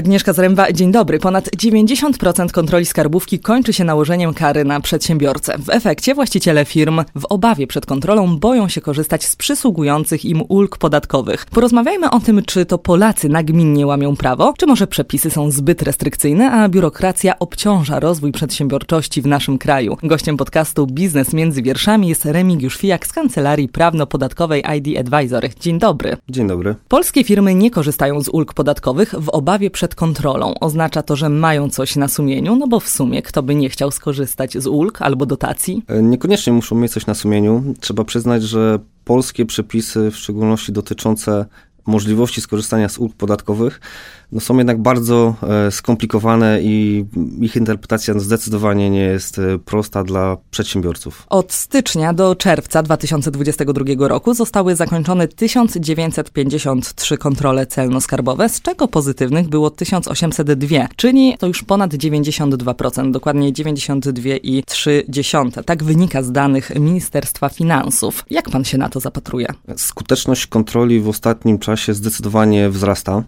Agnieszka Zaręba, dzień dobry. Ponad 90% kontroli skarbówki kończy się nałożeniem kary na przedsiębiorcę. W efekcie właściciele firm w obawie przed kontrolą boją się korzystać z przysługujących im ulg podatkowych. Porozmawiajmy o tym, czy to Polacy nagminnie łamią prawo, czy może przepisy są zbyt restrykcyjne, a biurokracja obciąża rozwój przedsiębiorczości w naszym kraju. Gościem podcastu Biznes między wierszami jest Remigiusz Fijak z kancelarii prawno-podatkowej ID Advisor. Dzień dobry. Dzień dobry. Polskie firmy nie korzystają z ulg podatkowych w obawie przed kontrolą. Oznacza to, że mają coś na sumieniu, no bo w sumie kto by nie chciał skorzystać z ulg albo dotacji? E, niekoniecznie muszą mieć coś na sumieniu. Trzeba przyznać, że polskie przepisy, w szczególności dotyczące możliwości skorzystania z ulg podatkowych, no są jednak bardzo e, skomplikowane i ich interpretacja zdecydowanie nie jest e, prosta dla przedsiębiorców. Od stycznia do czerwca 2022 roku zostały zakończone 1953 kontrole celno-skarbowe, z czego pozytywnych było 1802, czyli to już ponad 92%, dokładnie 92,3%. Tak wynika z danych Ministerstwa Finansów. Jak pan się na to zapatruje? Skuteczność kontroli w ostatnim czasie zdecydowanie wzrasta.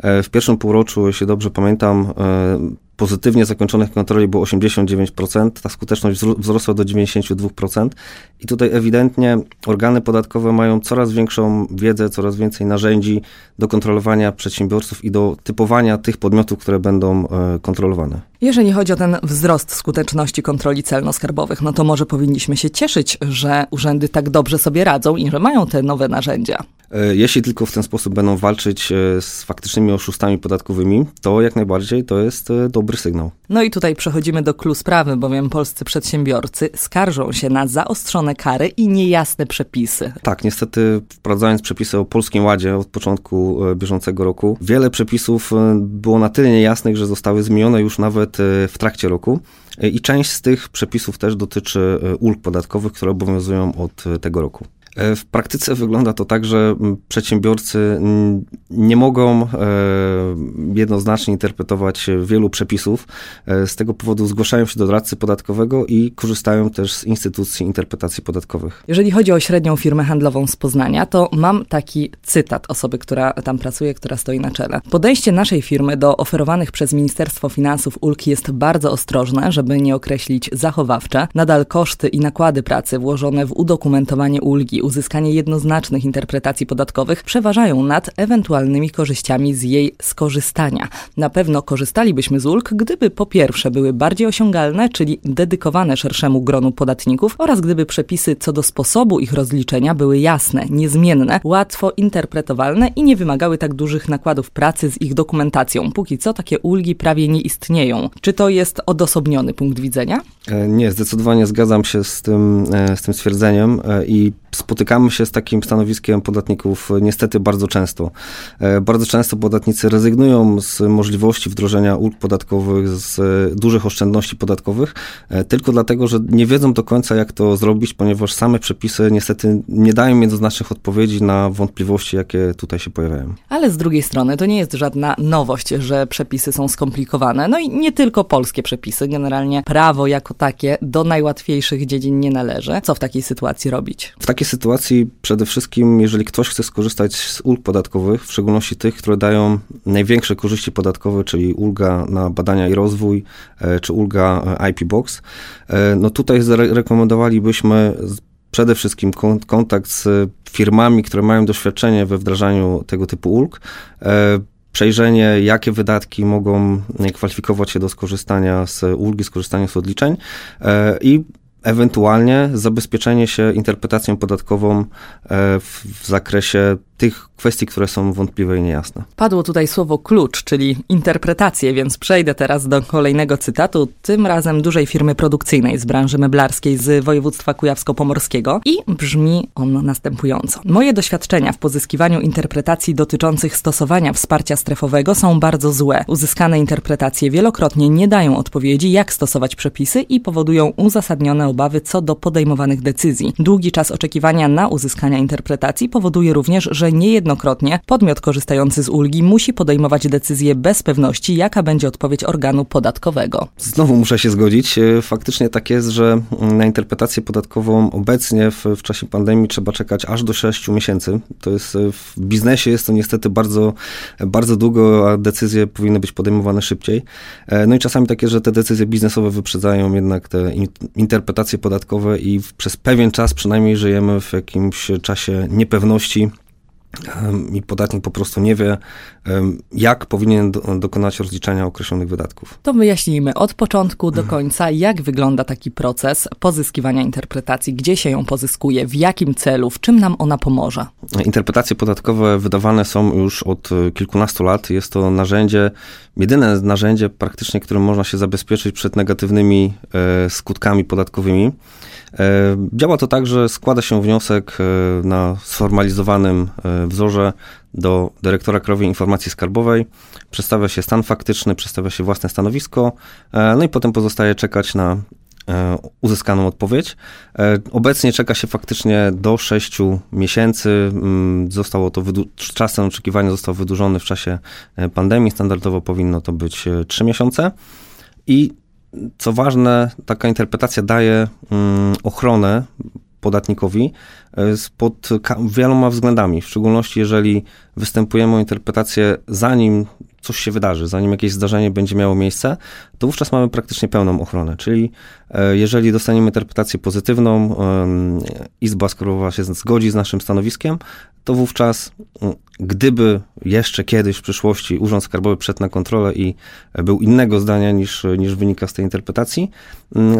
E, w pierwszym półroczu, jeśli dobrze pamiętam, e, pozytywnie zakończonych kontroli było 89%, ta skuteczność wzrosła do 92%. I tutaj ewidentnie organy podatkowe mają coraz większą wiedzę, coraz więcej narzędzi do kontrolowania przedsiębiorców i do typowania tych podmiotów, które będą e, kontrolowane. Jeżeli chodzi o ten wzrost skuteczności kontroli celno-skarbowych, no to może powinniśmy się cieszyć, że urzędy tak dobrze sobie radzą i że mają te nowe narzędzia. E, jeśli tylko w ten sposób będą walczyć e, z faktycznymi oszustami podatkowymi, to jak najbardziej to jest dobry sygnał. No i tutaj przechodzimy do klu sprawy, bowiem polscy przedsiębiorcy skarżą się na zaostrzone kary i niejasne przepisy. Tak, niestety wprowadzając przepisy o Polskim Ładzie od początku e, bieżącego roku, wiele przepisów e, było na tyle niejasnych, że zostały zmienione już nawet e, w trakcie roku. I część z tych przepisów też dotyczy ulg podatkowych, które obowiązują od tego roku. E, w praktyce wygląda to tak, że przedsiębiorcy nie mogą e, jednoznacznie interpretować wielu przepisów. E, z tego powodu zgłaszają się do doradcy podatkowego i korzystają też z instytucji interpretacji podatkowych. Jeżeli chodzi o średnią firmę handlową z Poznania, to mam taki cytat osoby, która tam pracuje, która stoi na czele. Podejście naszej firmy do oferowanych przez Ministerstwo Finansów ulg jest bardzo ostrożne, żeby nie określić zachowawcze. Nadal koszty i nakłady pracy włożone w udokumentowanie ulgi uzyskanie jednoznacznych interpretacji podatkowych przeważają nad ewentualnymi korzyściami z jej skorzystania. Na pewno korzystalibyśmy z ulg, gdyby po pierwsze były bardziej osiągalne, czyli dedykowane szerszemu gronu podatników oraz gdyby przepisy co do sposobu ich rozliczenia były jasne, niezmienne, łatwo interpretowalne i nie wymagały tak dużych nakładów pracy z ich dokumentacją. Póki co takie ulgi prawie nie istnieją. Czy to jest odosobniony punkt widzenia? E, nie, zdecydowanie zgadzam się z tym, e, z tym stwierdzeniem e, i spotykamy się z takim stanowiskiem podatników niestety bardzo często. Bardzo często podatnicy rezygnują z możliwości wdrożenia ulg podatkowych, z dużych oszczędności podatkowych, tylko dlatego, że nie wiedzą do końca, jak to zrobić, ponieważ same przepisy niestety nie dają jednoznacznych odpowiedzi na wątpliwości, jakie tutaj się pojawiają. Ale z drugiej strony to nie jest żadna nowość, że przepisy są skomplikowane. No i nie tylko polskie przepisy, generalnie prawo jako takie do najłatwiejszych dziedzin nie należy. Co w takiej sytuacji robić? W takiej sytuacji przede wszystkim, jeżeli ktoś chce skorzystać z ulg podatkowych, w szczególności tych, które dają największe korzyści podatkowe, czyli ulga na badania i rozwój, e, czy ulga e, IP Box, e, no tutaj rekomendowalibyśmy przede wszystkim kontakt z firmami, które mają doświadczenie we wdrażaniu tego typu ulg przejrzenie, jakie wydatki mogą kwalifikować się do skorzystania z ulgi, skorzystania z odliczeń i ewentualnie zabezpieczenie się interpretacją podatkową e, w zakresie tych kwestii, które są wątpliwe i niejasne. Padło tutaj słowo klucz, czyli interpretację, więc przejdę teraz do kolejnego cytatu, tym razem dużej firmy produkcyjnej z branży meblarskiej z województwa kujawsko-pomorskiego i brzmi on następująco. Moje doświadczenia w pozyskiwaniu interpretacji dotyczących stosowania wsparcia strefowego są bardzo złe. Uzyskane interpretacje wielokrotnie nie dają odpowiedzi, jak stosować przepisy i powodują uzasadnione obawy co do podejmowanych decyzji. Długi czas oczekiwania na uzyskanie interpretacji powoduje również, że że niejednokrotnie podmiot korzystający z ulgi musi podejmować decyzję bez pewności, jaka będzie odpowiedź organu podatkowego. Znowu muszę się zgodzić. E, faktycznie tak jest, że na interpretację podatkową obecnie w, w czasie pandemii trzeba czekać aż do 6 miesięcy. To jest e, w biznesie jest to niestety bardzo, bardzo długo, a decyzje powinny być podejmowane szybciej. E, no i czasami takie, że te decyzje biznesowe wyprzedzają jednak te interpretacje podatkowe i przez pewien czas przynajmniej żyjemy w jakimś czasie niepewności i podatnik po prostu nie wie, jak powinien dokonać rozliczania określonych wydatków. To wyjaśnijmy od początku do końca, jak wygląda taki proces pozyskiwania interpretacji, gdzie się ją pozyskuje, w jakim celu, w czym nam ona pomoże. Interpretacje podatkowe wydawane są już od kilkunastu lat. Jest to narzędzie, jedyne narzędzie praktycznie, którym można się zabezpieczyć przed negatywnymi e, skutkami podatkowymi. E, działa to tak, że składa się wniosek e, na sformalizowanym e, wzorze do dyrektora Krajowej Informacji Skarbowej, przedstawia się stan faktyczny, przedstawia się własne stanowisko, no i potem pozostaje czekać na uzyskaną odpowiedź. Obecnie czeka się faktycznie do 6 miesięcy. Mm, zostało to czas ten oczekiwania został wydłużony w czasie pandemii. Standardowo powinno to być 3 miesiące. I co ważne, taka interpretacja daje mm, ochronę podatnikowi e, pod wieloma względami, w szczególności jeżeli występujemy o interpretację zanim coś się wydarzy, zanim jakieś zdarzenie będzie miało miejsce, to wówczas mamy praktycznie pełną ochronę. Czyli e, jeżeli dostaniemy interpretację pozytywną, Izba Skarbowa się zgodzi z naszym stanowiskiem, to wówczas, gdyby jeszcze kiedyś w przyszłości Urząd Skarbowy wszedł na kontrolę i był innego zdania niż, niż wynika z tej interpretacji,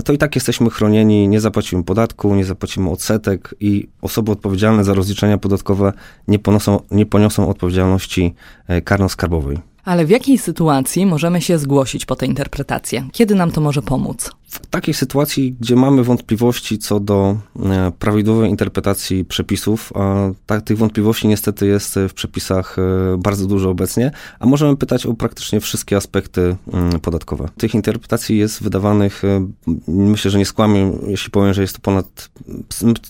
to i tak jesteśmy chronieni, nie zapłacimy podatku, nie zapłacimy odsetek i osoby odpowiedzialne za rozliczenia podatkowe nie, ponoszą, nie poniosą odpowiedzialności e, karno-skarbowej. Ale w jakiej sytuacji możemy się zgłosić po tę interpretację? Kiedy nam to może pomóc? W takiej sytuacji, gdzie mamy wątpliwości co do e, prawidłowej interpretacji przepisów, a ta, tych wątpliwości niestety jest w przepisach e, bardzo dużo obecnie, a możemy pytać o praktycznie wszystkie aspekty mm, podatkowe. Tych interpretacji jest wydawanych, e, myślę, że nie skłamię, jeśli powiem, że jest to ponad,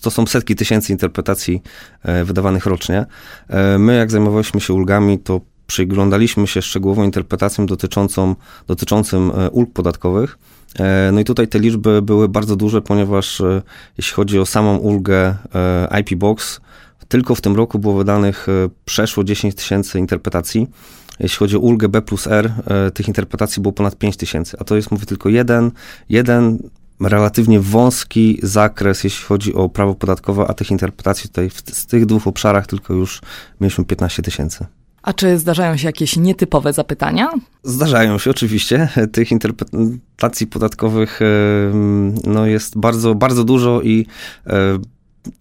to są setki tysięcy interpretacji wydawanych rocznie. My, jak zajmowaliśmy się ulgami, to przyglądaliśmy się szczegółową interpretacją dotyczącą, dotyczącym e, ulg podatkowych. E, no i tutaj te liczby były bardzo duże, ponieważ e, jeśli chodzi o samą ulgę IP Box, tylko w tym roku było wydanych przeszło 10 tysięcy interpretacji. Jeśli chodzi o ulgę B plus R, tych interpretacji było ponad 5 tysięcy, a to jest, mówię, tylko jeden, jeden relatywnie wąski zakres, jeśli chodzi o prawo podatkowe, a tych interpretacji tutaj w, z tych dwóch obszarach tylko już mieliśmy 15 tysięcy. A czy zdarzają się jakieś nietypowe zapytania? Zdarzają się oczywiście. Tych interpretacji podatkowych e, no, jest bardzo, bardzo dużo i e,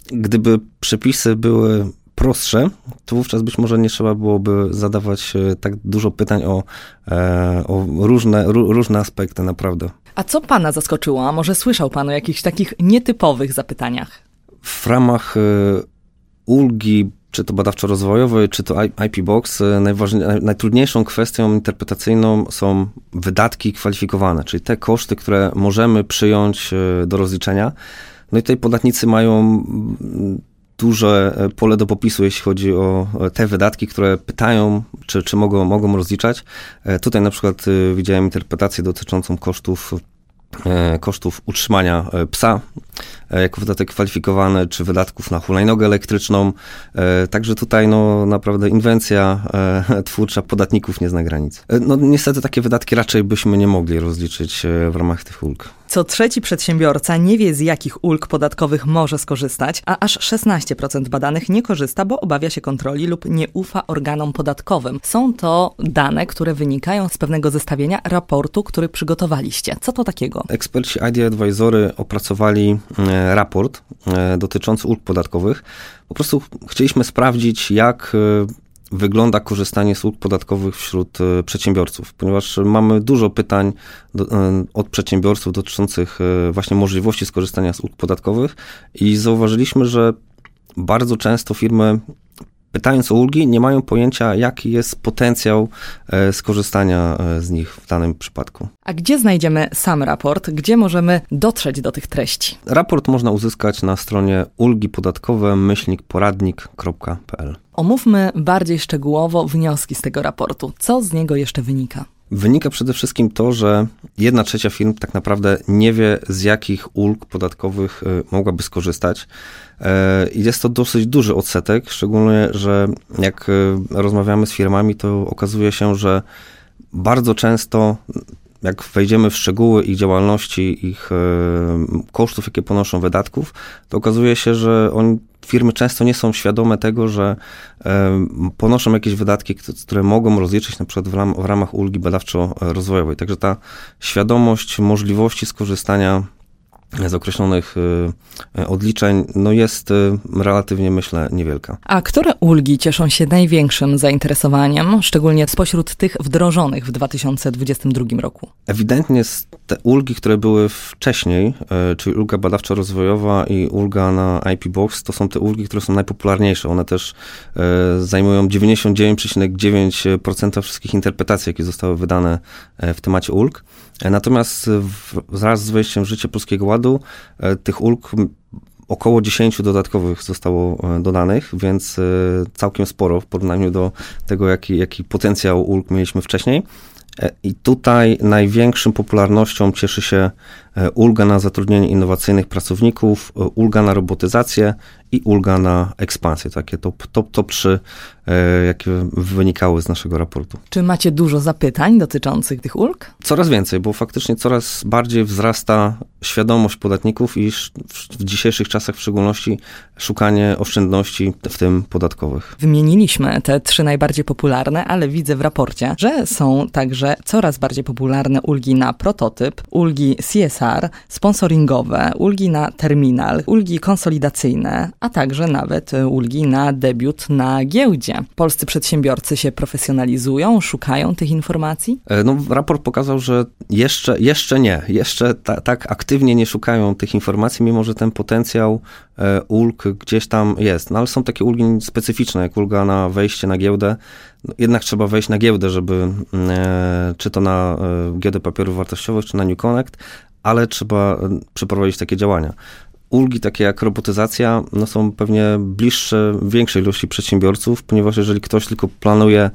gdyby przepisy były prostsze, to wówczas być może nie trzeba byłoby zadawać e, tak dużo pytań o, o różne, różne aspekty, naprawdę. A co pana zaskoczyło? A może słyszał pan o jakichś takich nietypowych zapytaniach? W ramach ulgi czy to badawczo-rozwojowy, czy to IP Box, e, najtrudniejszą kwestią interpretacyjną są wydatki kwalifikowane, czyli te koszty, które możemy przyjąć e, do rozliczenia. No i tutaj podatnicy mają duże e, pole do popisu, jeśli chodzi o te wydatki, które pytają, czy, czy mogą, mogą rozliczać. Tutaj na przykład widziałem interpretację dotyczącą kosztów kosztów utrzymania psa jako wydatek kwalifikowany, czy wydatków na hulajnogę elektryczną. E, także tutaj no, naprawdę inwencja e, twórcza podatników nie zna granic. No niestety takie wydatki raczej byśmy nie mogli rozliczyć w ramach tych ulg. Co trzeci przedsiębiorca nie wie, z jakich ulg podatkowych może skorzystać, a aż 16% badanych nie korzysta, bo obawia się kontroli lub nie ufa organom podatkowym. Są to dane, które wynikają z pewnego zestawienia raportu, który przygotowaliście. Co to takiego? Eksperci ID Advisory opracowali raport e, dotyczący ulg podatkowych. Po prostu chcieliśmy sprawdzić, jak e, wygląda korzystanie z ulg podatkowych wśród e, przedsiębiorców, ponieważ mamy dużo pytań do, od przedsiębiorców dotyczących właśnie możliwości skorzystania z ulg podatkowych i zauważyliśmy, że bardzo często firmy pytając o ulgi, nie mają pojęcia, jaki jest potencjał e, skorzystania e, z nich w danym przypadku. A gdzie znajdziemy sam raport? Gdzie możemy dotrzeć do tych treści? Raport można uzyskać na stronie ulgipodatkowe-poradnik.pl. Omówmy bardziej szczegółowo wnioski z tego raportu. Co z niego jeszcze wynika? Wynika przede wszystkim to, że jedna trzecia firm tak naprawdę nie wie, z jakich ulg podatkowych y, mogłaby skorzystać. E, I jest to dosyć duży odsetek, szczególnie, że jak y, rozmawiamy z firmami, to okazuje się, że bardzo często jak wejdziemy w szczegóły ich działalności, ich y, kosztów, jakie ponoszą wydatków, to okazuje się, że oni firmy często nie są świadome tego, że ponoszą jakieś wydatki, które mogą rozliczyć na przykład w, ram, w ramach ulgi badawczo-rozwojowej. Także ta świadomość możliwości skorzystania z określonych y, y, odliczeń, no jest y, relatywnie, myślę, niewielka. A które ulgi cieszą się największym zainteresowaniem, szczególnie spośród tych wdrożonych w 2022 roku? Ewidentnie te ulgi, które były wcześniej, czyli ulga badawczo-rozwojowa i ulga na IP Box, to są te ulgi, które są najpopularniejsze. One też zajmują 99,9% wszystkich interpretacji, jakie zostały wydane w temacie ulg. Natomiast wraz z wejściem w życie Polskiego Ładu e, tych ulg około 10 dodatkowych zostało e, dodanych, więc e, całkiem sporo w porównaniu do tego, jaki, jaki potencjał ulg mieliśmy wcześniej. I tutaj największą popularnością cieszy się ulga na zatrudnienie innowacyjnych pracowników, ulga na robotyzację i ulga na ekspansję. Takie top, top, top 3, e, jakie wynikały z naszego raportu. Czy macie dużo zapytań dotyczących tych ulg? Coraz więcej, bo faktycznie coraz bardziej wzrasta świadomość podatników i w dzisiejszych czasach w szczególności szukanie oszczędności, w tym podatkowych. Wymieniliśmy te trzy najbardziej popularne, ale widzę w raporcie, że są także coraz bardziej popularne ulgi na prototyp, ulgi CSR, sponsoringowe, ulgi na terminal, ulgi konsolidacyjne, a także nawet e, ulgi na debiut na giełdzie. Polscy przedsiębiorcy się profesjonalizują, szukają tych informacji? E, no, raport pokazał, że jeszcze, jeszcze nie, jeszcze ta, tak aktywnie nie szukają tych informacji, mimo że ten potencjał e, ulg gdzieś tam jest. No ale są takie ulgi specyficzne, jak ulga na wejście na giełdę. No, jednak trzeba wejść na giełdę, żeby, e, czy to na giełdę papierów wartościowych, czy na New Connect, ale trzeba przeprowadzić takie działania. Ulgi takie jak robotyzacja no są pewnie bliższe większej ilości przedsiębiorców, ponieważ jeżeli ktoś tylko planuje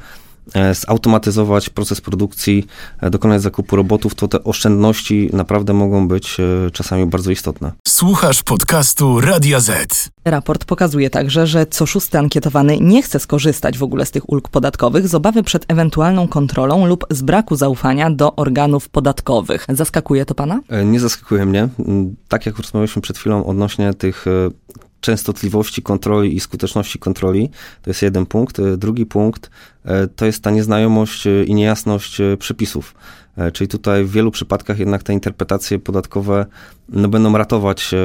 zautomatyzować proces produkcji, e, dokonać zakupu robotów, to te oszczędności naprawdę mogą być e, czasami bardzo istotne. Słuchasz podcastu Radia Z. Raport pokazuje także, że co szósty ankietowany nie chce skorzystać w ogóle z tych ulg podatkowych z obawy przed ewentualną kontrolą lub z braku zaufania do organów podatkowych. Zaskakuje to pana? Nie zaskakuje mnie. Mm, tak jak rozmawialiśmy przed chwilą odnośnie tych częstotliwości kontroli i skuteczności kontroli. To jest jeden punkt. Drugi punkt e, to jest ta nieznajomość e, i niejasność e, przepisów. E, czyli tutaj w wielu przypadkach jednak te interpretacje podatkowe no, będą ratować e,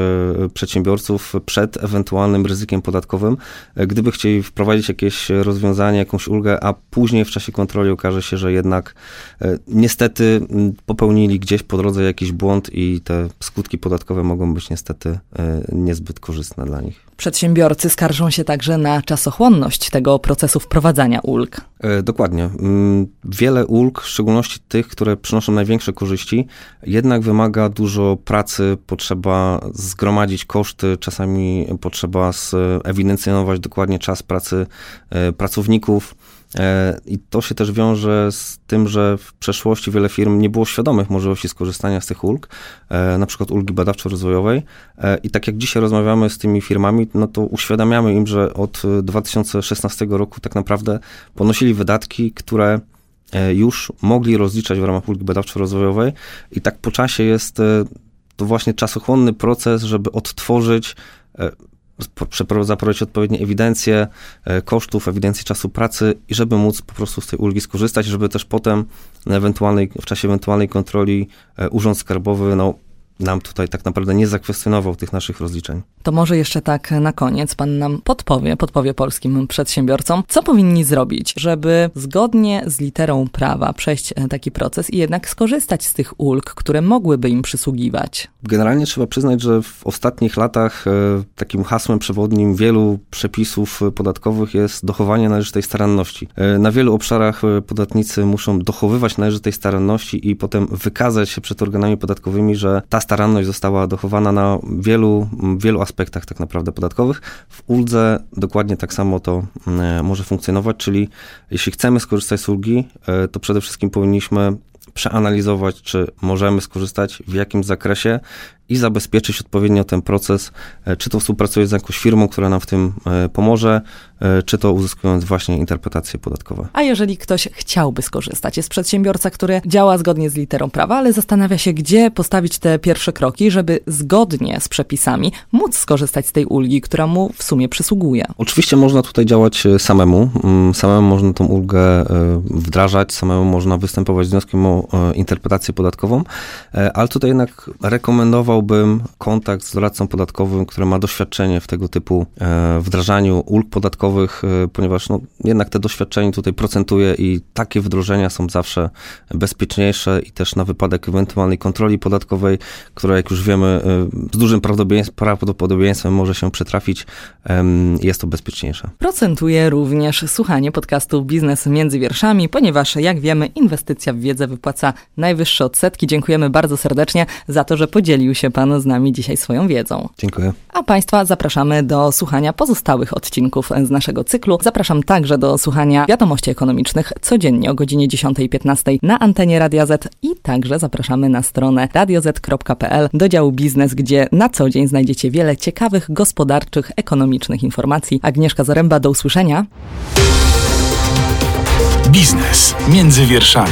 przedsiębiorców przed ewentualnym ryzykiem podatkowym. E, gdyby chcieli wprowadzić jakieś rozwiązanie, jakąś ulgę, a później w czasie kontroli okaże się, że jednak niestety popełnili gdzieś po drodze jakiś błąd i te skutki podatkowe mogą być niestety niezbyt korzystne dla nich. Przedsiębiorcy skarżą się także na czasochłonność tego procesu wprowadzania ulg. Dokładnie. Mm, wiele ulg, w szczególności tych, które przynoszą największe korzyści, jednak wymaga dużo pracy, potrzeba zgromadzić koszty, czasami potrzeba ewidencjonować dokładnie czas pracy e, pracowników. E, I to się też wiąże z tym, że w przeszłości wiele firm nie było świadomych możliwości skorzystania z tych ulg, e, na przykład ulgi badawczo-rozwojowej. I tak jak dzisiaj rozmawiamy z tymi firmami, no to uświadamiamy im, że od 2016 roku tak naprawdę ponosili wydatki, które E, już mogli rozliczać w ramach ulgi badawczo-rozwojowej i tak po czasie jest e, to właśnie czasochłonny proces, żeby odtworzyć e, zaprowadzić odpowiednie ewidencje kosztów, ewidencję czasu pracy i żeby móc po prostu z tej ulgi skorzystać, żeby też potem na ewentualnej, w czasie ewentualnej kontroli Urząd Skarbowy no, nam tutaj tak naprawdę nie zakwestionował tych naszych rozliczeń. To może jeszcze tak na koniec pan nam podpowie, podpowie polskim przedsiębiorcom, co powinni zrobić, żeby zgodnie z literą prawa przejść taki proces i jednak skorzystać z tych ulg, które mogłyby im przysługiwać. Generalnie trzeba przyznać, że w ostatnich latach e, takim hasłem przewodnim wielu przepisów podatkowych jest dochowanie należytej staranności. E, na wielu obszarach e, podatnicy muszą dochowywać należytej staranności i potem wykazać się przed organami podatkowymi, że ta staranność została dochowana na wielu, wielu aspektach tak naprawdę podatkowych. W uldze dokładnie tak samo to może funkcjonować, czyli jeśli chcemy skorzystać z ulgi, to przede wszystkim powinniśmy przeanalizować, czy możemy skorzystać, w jakim zakresie i zabezpieczyć odpowiednio ten proces, e, czy to współpracując z jakąś firmą, która nam w tym e, pomoże, e, czy to uzyskując właśnie interpretacje podatkowe. A jeżeli ktoś chciałby skorzystać, jest przedsiębiorca, który działa zgodnie z literą prawa, ale zastanawia się, gdzie postawić te pierwsze kroki, żeby zgodnie z przepisami móc skorzystać z tej ulgi, która mu w sumie przysługuje. Oczywiście można tutaj działać samemu. Mm, samemu można tą ulgę wdrażać, samemu można występować z wnioskiem o interpretację podatkową, ale tutaj jednak rekomendował sugerowałbym kontakt z doradcą podatkowym, który ma doświadczenie w tego typu e, wdrażaniu ulg podatkowych, e, ponieważ no, jednak te doświadczenie tutaj procentuje i takie wdrożenia są zawsze bezpieczniejsze i też na wypadek ewentualnej kontroli podatkowej, która jak już wiemy e, z dużym prawdopodobieństwem może się przetrafić, jest to bezpieczniejsze. Procentuje również słuchanie podcastu Biznes między wierszami, ponieważ jak wiemy inwestycja w wiedzę wypłaca najwyższe odsetki. Dziękujemy bardzo serdecznie za to, że podzielił się się Pan z nami dzisiaj swoją wiedzą. Dziękuję. A Państwa zapraszamy do słuchania pozostałych odcinków z naszego cyklu. Zapraszam także do słuchania wiadomości ekonomicznych codziennie o godzinie 10.15 na antenie Radia Z i także zapraszamy na stronę radioz.pl do działu biznes, gdzie na co dzień znajdziecie wiele ciekawych, gospodarczych, ekonomicznych informacji. Agnieszka Zaręba, do usłyszenia. Biznes między wierszami.